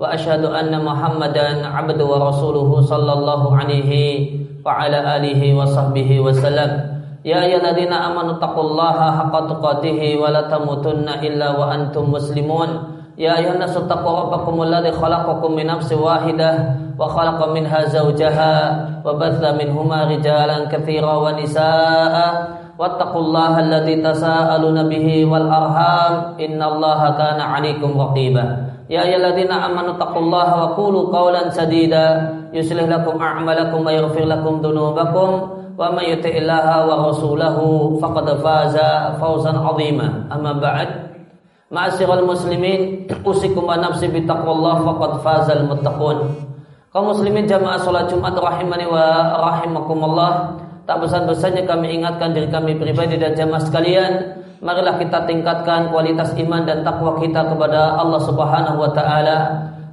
وأشهد أن محمدا عبد ورسوله صلى الله عليه وعلى آله وصحبه وسلم يا أيها الذين آمنوا اتقوا الله حق تقاته ولا تموتن إلا وأنتم مسلمون يا أيها الناس اتقوا ربكم الذي خلقكم من نفس واحدة وخلق منها زوجها وبث منهما رجالا كثيرا ونساء واتقوا الله الذي تساءلون به والأرحام إن الله كان عليكم رقيبا يا أيها الذين آمنوا اتقوا الله وقولوا قولا سديدا يصلح لكم أعمالكم ويغفر لكم ذنوبكم ومن يطع الله ورسوله فقد فاز فوزا عظيما أما بعد معاشر المسلمين أوصيكم ونفسي بتقوى الله فقد فاز المتقون kaum muslimin jamaah salat Jumat rahimani wa rahimakumullah tak bosan-bosannya kami ingatkan diri kami pribadi dan jamaah sekalian marilah kita tingkatkan kualitas iman dan takwa kita kepada Allah Subhanahu wa taala.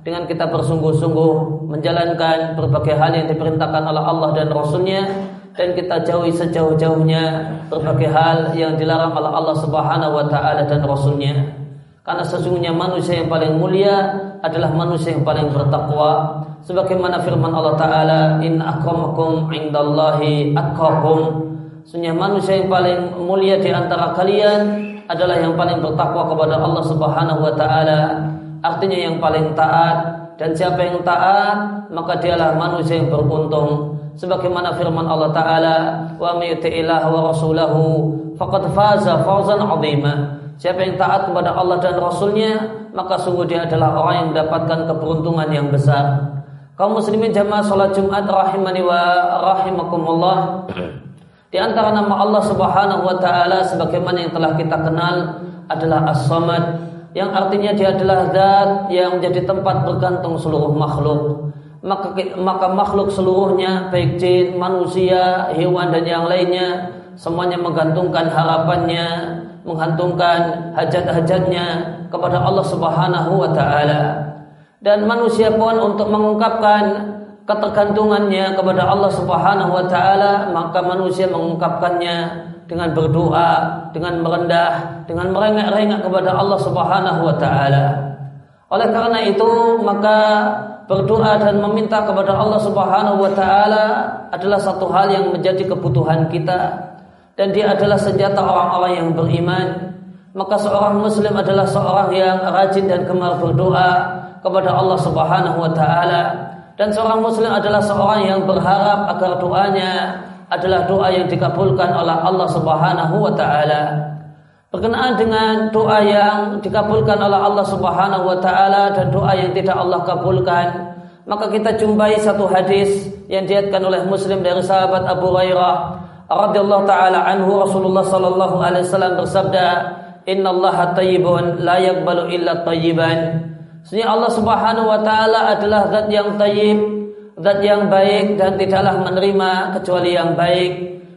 Dengan kita bersungguh-sungguh menjalankan berbagai hal yang diperintahkan oleh Allah dan Rasulnya dan kita jauhi sejauh-jauhnya berbagai hal yang dilarang oleh Allah Subhanahu wa taala dan Rasulnya. Karena sesungguhnya manusia yang paling mulia adalah manusia yang paling bertakwa. Sebagaimana firman Allah taala in akramakum indallahi atqakum Sesungguhnya manusia yang paling mulia di antara kalian adalah yang paling bertakwa kepada Allah Subhanahu wa taala. Artinya yang paling taat dan siapa yang taat maka dialah manusia yang beruntung. Sebagaimana firman Allah taala, "Wa may yuti'illah wa rasulahu faqad faza fawzan 'azima." Siapa yang taat kepada Allah dan Rasulnya maka sungguh dia adalah orang yang mendapatkan keberuntungan yang besar. Kaum muslimin jamaah salat Jumat rahimani wa rahimakumullah. Di antara nama Allah Subhanahu wa taala sebagaimana yang telah kita kenal adalah As-Samad yang artinya dia adalah zat yang menjadi tempat bergantung seluruh makhluk. Maka maka makhluk seluruhnya baik jin, manusia, hewan dan yang lainnya semuanya menggantungkan harapannya, menggantungkan hajat-hajatnya kepada Allah Subhanahu wa taala. Dan manusia pun untuk mengungkapkan ketergantungannya kepada Allah Subhanahu wa taala, maka manusia mengungkapkannya dengan berdoa, dengan merendah, dengan merengek-rengek kepada Allah Subhanahu wa taala. Oleh karena itu, maka berdoa dan meminta kepada Allah Subhanahu wa taala adalah satu hal yang menjadi kebutuhan kita dan dia adalah senjata orang-orang yang beriman. Maka seorang muslim adalah seorang yang rajin dan gemar berdoa kepada Allah Subhanahu wa taala dan seorang muslim adalah seorang yang berharap agar doanya adalah doa yang dikabulkan oleh Allah Subhanahu wa taala. Berkenaan dengan doa yang dikabulkan oleh Allah Subhanahu wa taala dan doa yang tidak Allah kabulkan, maka kita jumpai satu hadis yang diatkan oleh Muslim dari sahabat Abu Hurairah radhiyallahu taala anhu Rasulullah sallallahu alaihi wasallam bersabda, "Innallaha thayyibun la yaqbalu illa thayyiban." Sesungguhnya Allah Subhanahu wa taala adalah zat yang tayyib, zat yang baik dan tidaklah menerima kecuali yang baik.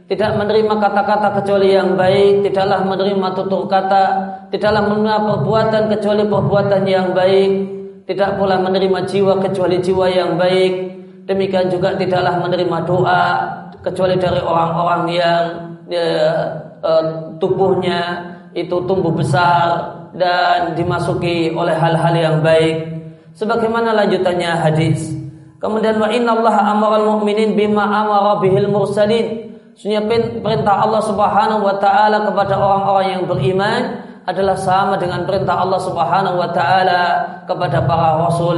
Tidak menerima kata-kata kecuali yang baik, tidaklah menerima tutur kata, tidaklah menerima perbuatan kecuali perbuatan yang baik, tidak pula menerima jiwa kecuali jiwa yang baik. Demikian juga tidaklah menerima doa kecuali dari orang-orang yang ya, uh, tubuhnya itu tumbuh besar dan dimasuki oleh hal-hal yang baik. Sebagaimana lanjutannya hadis. Kemudian wa inna Allah amara mu'minin bima amara bihil mursalin. Sunya perintah Allah Subhanahu wa taala kepada orang-orang yang beriman adalah sama dengan perintah Allah Subhanahu wa taala kepada para rasul.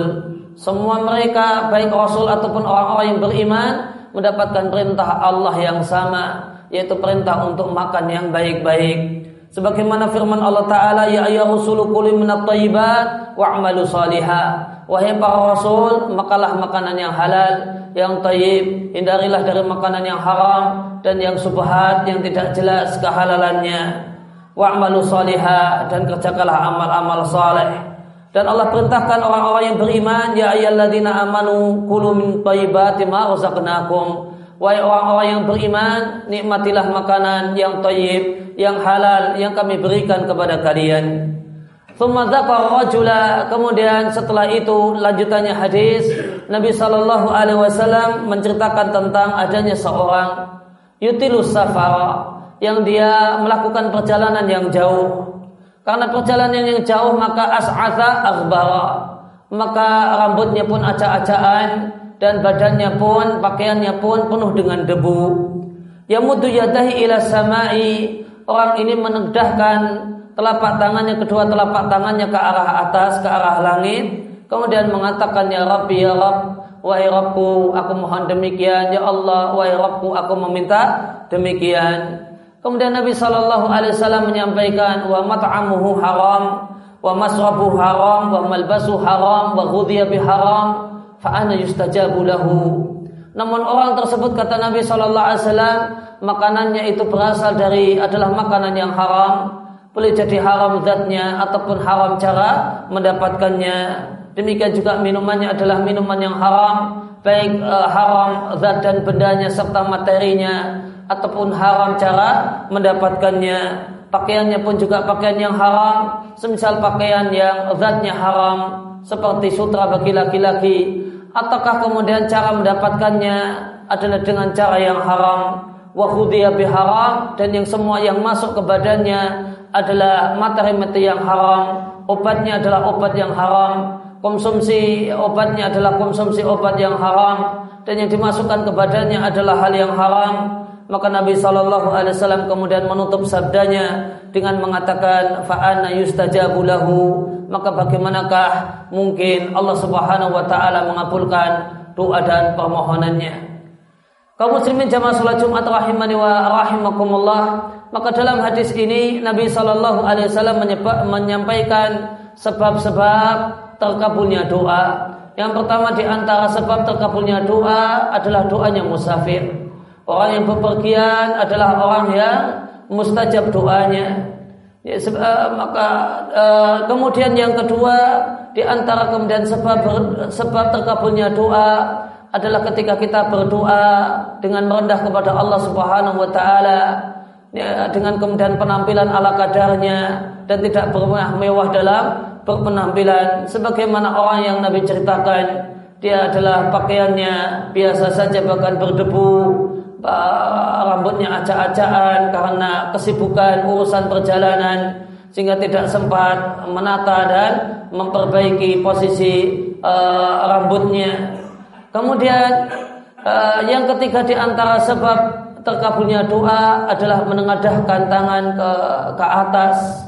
Semua mereka baik rasul ataupun orang-orang yang beriman mendapatkan perintah Allah yang sama yaitu perintah untuk makan yang baik-baik Sebagaimana firman Allah Ta'ala, Ya ayah rusulu kuli minat tayyibat wa'amalu salihah. Wahai para rasul, makalah makanan yang halal, yang tayyib, hindarilah dari makanan yang haram dan yang subhat, yang tidak jelas kehalalannya. Wa'amalu salihah dan kerjakanlah amal-amal saleh. Dan Allah perintahkan orang-orang yang beriman, ya ayyalladzina amanu kulu min thayyibati ma. Wahai orang-orang yang beriman, nikmatilah makanan yang thayyib, yang halal yang kami berikan kepada kalian. Kemudian setelah itu lanjutannya hadis Nabi Shallallahu alaihi wasallam menceritakan tentang adanya seorang yutilus safara yang dia melakukan perjalanan yang jauh. Karena perjalanan yang jauh maka as'atha akhbara. Maka rambutnya pun acak-acakan dan badannya pun pakaiannya pun penuh dengan debu. Yamudu yadahi ila samai. Orang ini menegdahkan telapak tangannya kedua telapak tangannya ke arah atas ke arah langit. Kemudian mengatakan ya Rabbi ya Rabb wahai Rabbku aku mohon demikian. Ya Allah wahai Rabbku aku meminta demikian. Kemudian Nabi Shallallahu Alaihi Wasallam menyampaikan wa mat'amuhu haram wa masrabuhu haram wa malbasu haram wa ghudhiya haram fa ana yustajabu lahu namun orang tersebut kata Nabi Shallallahu Alaihi Wasallam makanannya itu berasal dari adalah makanan yang haram boleh jadi haram zatnya ataupun haram cara mendapatkannya. Demikian juga minumannya adalah minuman yang haram, baik e, haram zat dan bendanya serta materinya ataupun haram cara mendapatkannya. Pakaiannya pun juga pakaian yang haram, semisal pakaian yang zatnya haram seperti sutra bagi laki-laki ataukah kemudian cara mendapatkannya adalah dengan cara yang haram? Wa dan yang semua yang masuk ke badannya adalah materi-materi yang haram, obatnya adalah obat yang haram, konsumsi obatnya adalah konsumsi obat yang haram, dan yang dimasukkan ke badannya adalah hal yang haram. Maka Nabi Shallallahu Alaihi Wasallam kemudian menutup sabdanya dengan mengatakan faana yustajabu lahu. Maka bagaimanakah mungkin Allah Subhanahu Wa Taala mengabulkan doa dan permohonannya? Kaum muslimin jamaah salat Jumat rahimani wa rahimakumullah, maka dalam hadis ini Nabi Shallallahu alaihi wasallam menyampaikan sebab-sebab terkabulnya doa. Yang pertama di antara sebab terkabulnya doa adalah doanya musafir. Orang yang bepergian adalah orang yang mustajab doanya. Ya, uh, maka uh, kemudian yang kedua di antara kemudian sebab sebab terkabulnya doa adalah ketika kita berdoa dengan merendah kepada Allah Subhanahu wa taala ya, dengan kemudian penampilan ala kadarnya dan tidak bermewah mewah dalam berpenampilan sebagaimana orang yang Nabi ceritakan dia adalah pakaiannya biasa saja bahkan berdebu rambutnya acak-acakan karena kesibukan urusan perjalanan sehingga tidak sempat menata dan memperbaiki posisi uh, rambutnya Kemudian uh, yang ketiga di antara sebab terkabulnya doa adalah menengadahkan tangan ke ke atas.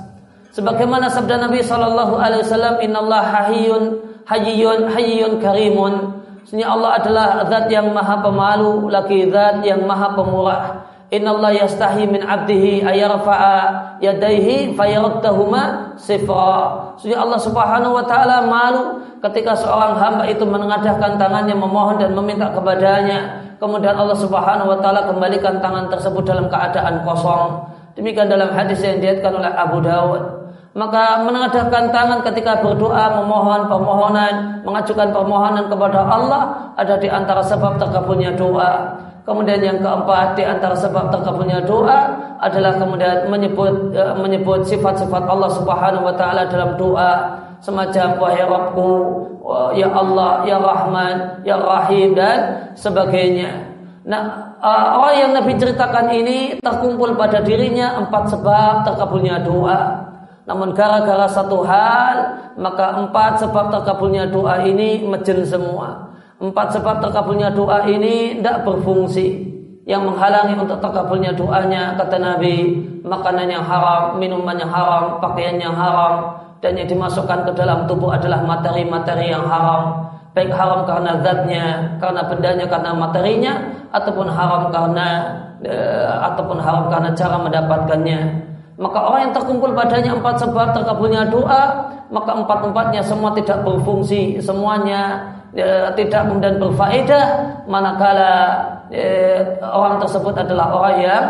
Sebagaimana sabda Nabi Shallallahu Alaihi Wasallam, Inna Allah hayyun hayyun hayyun karimun. Sesungguhnya Allah adalah zat yang maha pemalu, lagi zat yang maha pemurah. Inna Allah yastahi min abdihi ayarfa'a yadaihi fayaruddahuma sifra. Sesungguhnya Allah subhanahu wa ta'ala malu ketika seorang hamba itu menengadahkan tangannya memohon dan meminta kepadanya. Kemudian Allah subhanahu wa ta'ala kembalikan tangan tersebut dalam keadaan kosong. Demikian dalam hadis yang diatkan oleh Abu Dawud. Maka menengadahkan tangan ketika berdoa, memohon permohonan, mengajukan permohonan kepada Allah ada di antara sebab terkabulnya doa. Kemudian yang keempat di antara sebab terkabulnya doa adalah kemudian menyebut e, menyebut sifat-sifat Allah Subhanahu wa taala dalam doa semacam wahai Rabbku, ya Allah, ya Rahman, ya Rahim dan sebagainya. Nah, e, orang yang Nabi ceritakan ini terkumpul pada dirinya empat sebab terkabulnya doa. Namun gara-gara satu hal, maka empat sebab terkabulnya doa ini mejen semua. Empat sebab terkabulnya doa ini tidak berfungsi. Yang menghalangi untuk terkabulnya doanya kata Nabi makanan yang haram, minuman yang haram, pakaian yang haram dan yang dimasukkan ke dalam tubuh adalah materi-materi yang haram. Baik haram karena zatnya, karena bendanya, karena materinya, ataupun haram karena e, ataupun haram karena cara mendapatkannya. Maka orang yang terkumpul padanya empat sebab terkabulnya doa, maka empat-empatnya semua tidak berfungsi, semuanya ya, tidak kemudian berfaedah manakala ya, orang tersebut adalah orang yang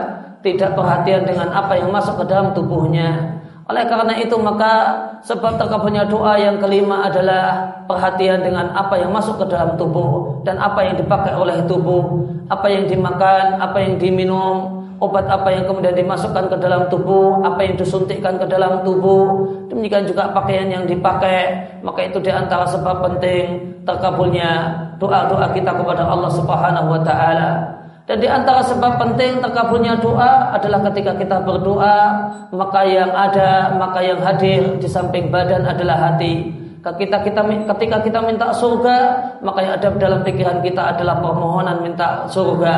tidak perhatian dengan apa yang masuk ke dalam tubuhnya. Oleh karena itu maka sebab terkabulnya doa yang kelima adalah perhatian dengan apa yang masuk ke dalam tubuh dan apa yang dipakai oleh tubuh, apa yang dimakan, apa yang diminum, obat apa yang kemudian dimasukkan ke dalam tubuh, apa yang disuntikkan ke dalam tubuh, demikian juga pakaian yang dipakai, maka itu di antara sebab penting terkabulnya doa-doa kita kepada Allah Subhanahu wa taala. Dan di antara sebab penting terkabulnya doa adalah ketika kita berdoa, maka yang ada, maka yang hadir di samping badan adalah hati. Ketika kita ketika kita minta surga, maka yang ada dalam pikiran kita adalah permohonan minta surga.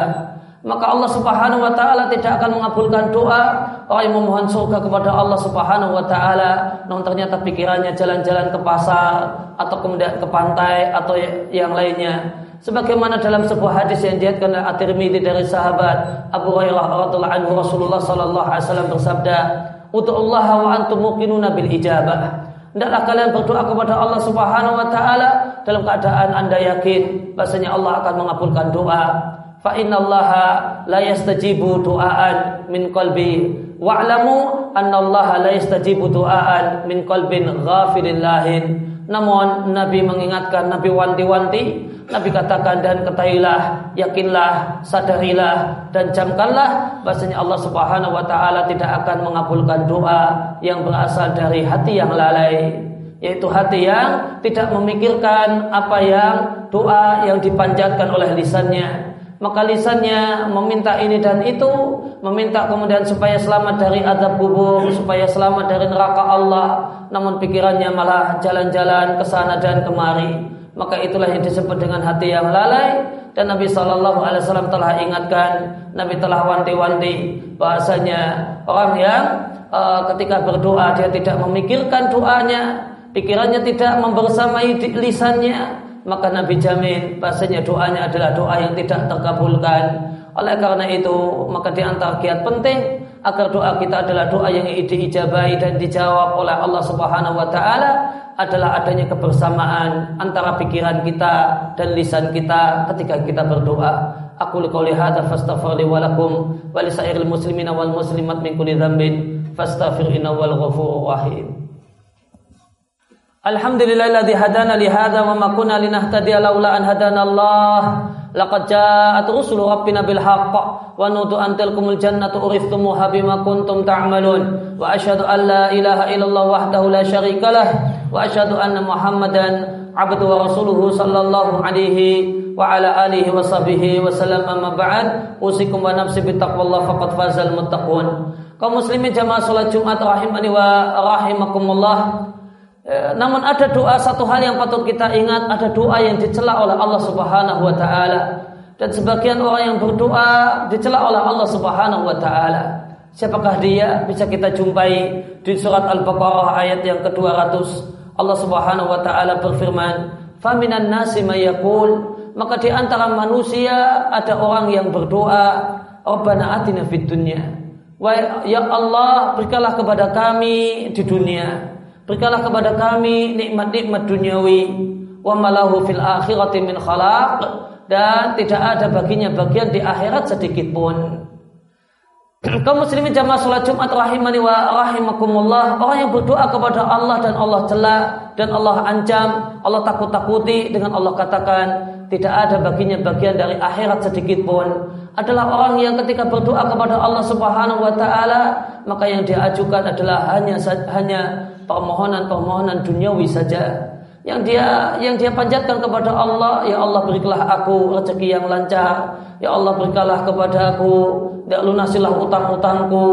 Maka Allah Subhanahu wa taala tidak akan mengabulkan doa. Orang yang memohon surga kepada Allah Subhanahu wa taala, namun ternyata pikirannya jalan-jalan ke pasar atau kemudian ke pantai atau yang lainnya. Sebagaimana dalam sebuah hadis yang diatkan oleh At-Tirmidzi dari sahabat Abu Hurairah radhiyallahu anhu Rasulullah sallallahu alaihi wasallam bersabda Allah wa antum muqinuna bil ijabah. Hendaklah kalian berdoa kepada Allah Subhanahu wa taala dalam keadaan Anda yakin bahasanya Allah akan mengabulkan doa. Fa innallaha la yastajibu du'aan min qalbi. Wa'lamu annallaha la yastajibu du'aan min qalbin ghafilin lahin. Namun Nabi mengingatkan, Nabi wanti-wanti. Nabi katakan dan ketahuilah, yakinlah, sadarilah dan camkanlah bahasanya Allah Subhanahu wa taala tidak akan mengabulkan doa yang berasal dari hati yang lalai. Yaitu hati yang tidak memikirkan apa yang doa yang dipanjatkan oleh lisannya maka lisannya meminta ini dan itu meminta kemudian supaya selamat dari adab kubur supaya selamat dari neraka Allah. Namun pikirannya malah jalan-jalan ke sana dan kemari. Maka itulah yang disebut dengan hati yang lalai. Dan Nabi Shallallahu Alaihi Wasallam telah ingatkan Nabi telah wanti-wanti bahasanya orang yang uh, ketika berdoa dia tidak memikirkan doanya pikirannya tidak membersamai lisannya maka Nabi jamin bahasanya doanya adalah doa yang tidak terkabulkan oleh karena itu maka di antara kiat penting agar doa kita adalah doa yang diijabahi dan dijawab oleh Allah Subhanahu wa taala adalah adanya kebersamaan antara pikiran kita dan lisan kita ketika kita berdoa. Aku liqauli hadza fastaghfir wa lakum wa muslimat min kulli dzambin fastaghfir wal ghafurur rahim. Alhamdulillahilladzi hadana li hadza wa ma kunna linahtadiya laula an hadana Allah. Laqad ja'at rusulu rabbina bil haqq wa nudu an tilkumul jannatu uriftumuha bima kuntum ta'malun wa asyhadu an la ilaha illallah wahdahu la syarika lah wa asyhadu anna Muhammadan abdu wa rasuluhu sallallahu alaihi wa ala alihi wa sahbihi wa sallam amma ba'd usikum wa nafsi bi taqwallah faqad fazal muttaqun kaum muslimin jamaah salat Jumat rahimani wa rahimakumullah Eh, namun ada doa satu hal yang patut kita ingat, ada doa yang dicela oleh Allah Subhanahu wa taala. Dan sebagian orang yang berdoa dicela oleh Allah Subhanahu wa taala. Siapakah dia? Bisa kita jumpai di surat Al-Baqarah ayat yang ke-200. Allah Subhanahu wa taala berfirman, "Faminan nasi mayaqul" Maka di antara manusia ada orang yang berdoa, "Rabbana atina fid dunya." Ya Allah, berikanlah kepada kami di dunia Berikanlah kepada kami nikmat-nikmat duniawi. Wa malahu fil akhirati min khalaq. Dan tidak ada baginya bagian di akhirat sedikit pun. Kaum muslimin jamaah salat Jumat rahimani wa rahimakumullah. Orang yang berdoa kepada Allah dan Allah celak dan Allah ancam, Allah takut-takuti dengan Allah katakan tidak ada baginya bagian dari akhirat sedikit pun. Adalah orang yang ketika berdoa kepada Allah Subhanahu wa taala maka yang diajukan adalah hanya hanya permohonan-permohonan duniawi saja. Yang dia yang dia panjatkan kepada Allah ya Allah berikanlah aku rezeki yang lancar. Ya Allah berikanlah kepada aku ya lunasilah utang-utangku.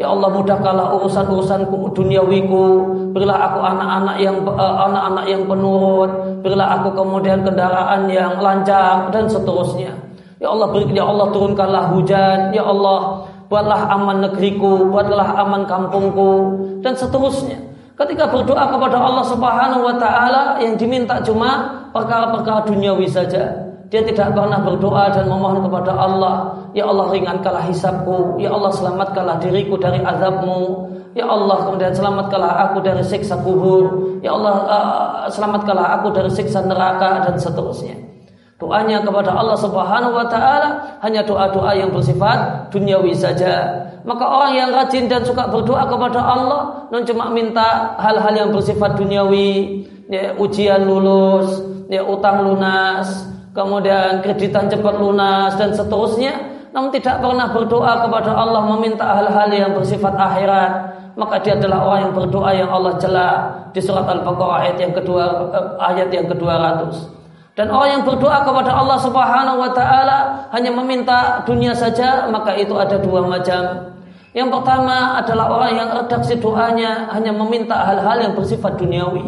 Ya Allah mudahkanlah urusan-urusanku duniawiku. Berilah aku anak-anak yang eh, anak-anak yang penurut. Berilah aku kemudian kendaraan yang lancar dan seterusnya. Ya Allah beri ya Allah turunkanlah hujan. Ya Allah buatlah aman negeriku buatlah aman kampungku dan seterusnya Ketika berdoa kepada Allah Subhanahu wa taala yang diminta cuma perkara-perkara duniawi saja. Dia tidak pernah berdoa dan memohon kepada Allah, Ya Allah ringankanlah hisabku, Ya Allah selamatkanlah diriku dari azabmu, Ya Allah kemudian selamatkanlah aku dari siksa kubur, Ya Allah uh, selamatkanlah aku dari siksa neraka dan seterusnya. Doanya kepada Allah Subhanahu wa taala hanya doa-doa yang bersifat duniawi saja. Maka orang yang rajin dan suka berdoa kepada Allah non cuma minta hal-hal yang bersifat duniawi, ya, ujian lulus, ya, utang lunas, kemudian kreditan cepat lunas dan seterusnya, namun tidak pernah berdoa kepada Allah meminta hal-hal yang bersifat akhirat, maka dia adalah orang yang berdoa yang Allah cela di surat Al-Baqarah ayat yang kedua eh, ayat yang ke-200. Dan orang yang berdoa kepada Allah Subhanahu wa taala hanya meminta dunia saja, maka itu ada dua macam. Yang pertama adalah orang yang redaksi doanya hanya meminta hal-hal yang bersifat duniawi,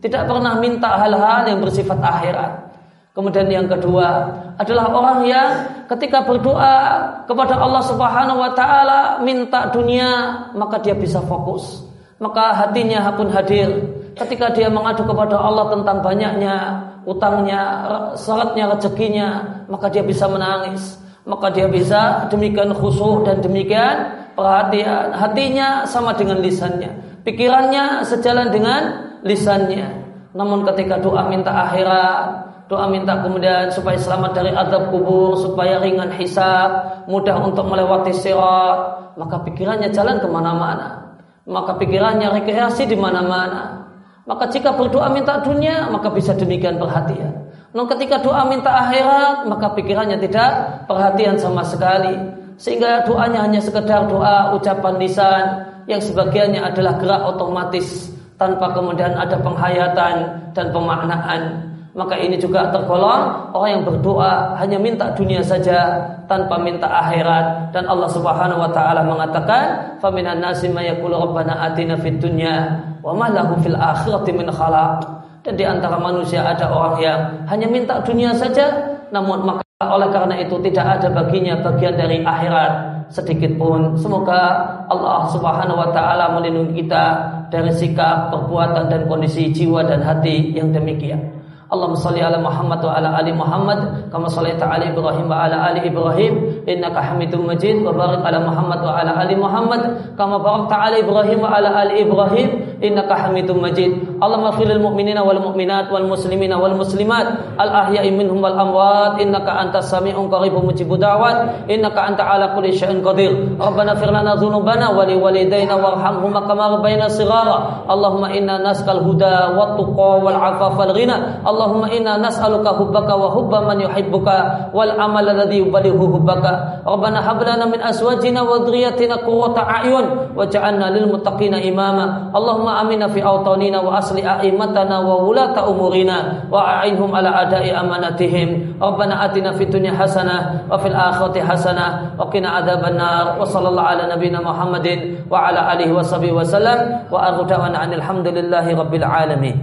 tidak pernah minta hal-hal yang bersifat akhirat. Kemudian yang kedua adalah orang yang ketika berdoa kepada Allah Subhanahu wa taala minta dunia, maka dia bisa fokus. Maka hatinya pun hadir ketika dia mengadu kepada Allah tentang banyaknya utangnya, syaratnya rezekinya, maka dia bisa menangis. Maka dia bisa demikian khusyuk dan demikian perhatian. Hatinya sama dengan lisannya. Pikirannya sejalan dengan lisannya. Namun ketika doa minta akhirat, doa minta kemudian supaya selamat dari azab kubur, supaya ringan hisab, mudah untuk melewati sirat, maka pikirannya jalan ke mana-mana. Maka pikirannya rekreasi di mana-mana. Maka jika berdoa minta dunia, maka bisa demikian perhatian. Namun ketika doa minta akhirat, maka pikirannya tidak perhatian sama sekali. Sehingga doanya hanya sekedar doa ucapan lisan yang sebagiannya adalah gerak otomatis tanpa kemudian ada penghayatan dan pemaknaan maka ini juga tergolong orang yang berdoa hanya minta dunia saja tanpa minta akhirat dan Allah Subhanahu wa taala mengatakan faminan nasi may rabbana atina fid dunya wa fil akhirati min khalaq. Dan di antara manusia ada orang yang hanya minta dunia saja namun maka oleh karena itu tidak ada baginya bagian dari akhirat. Sedikit pun. Semoga Allah Subhanahu wa taala melindungi kita dari sikap perbuatan dan kondisi jiwa dan hati yang demikian. Allahumma salli ala Muhammad wa ala ali Muhammad kama sallaita ala Ibrahim wa ala ali Ibrahim. Innaka Hamidum Majid. Wa barik ala Muhammad wa ala ali Muhammad kama barakta ala Ibrahim wa ala ali Ibrahim innaka Hamidum Majid. Allahumma ighfir lil mu'minina wal mu'minat wal muslimina wal muslimat. Al ahya'i minhum wal amwat. Innaka antas sami'un qaribun mujibud da'wat. Innaka anta ala kulli syai'in qadir. Rabbana fir lana dhunubana wa li walidayna warhamhuma kama rabbayana shighara Allahumma inna nas'al huda wat tuqa wal 'afafa wal ghina. Allahumma inna nas'aluka hubbaka wa hubba man yuhibbuka wal amal alladhi yubalighu hubbaka. Rabbana hab lana min azwajina wa dhurriyyatina qurrata a'yun. Waj'alna lil muttaqina imama. Allahumma amina fi awtanina wa asli a'immatana wa wulata umurina wa a'inhum ala ada'i amanatihim. Rabbana atina fid dunya hasanah wa fil akhirati hasanah wa qina adzaban nar. Wa sallallahu ala nabiyyina Muhammadin wa ala alihi wa sahbihi wa sallam wa arju da'wana alhamdulillahi rabbil alamin.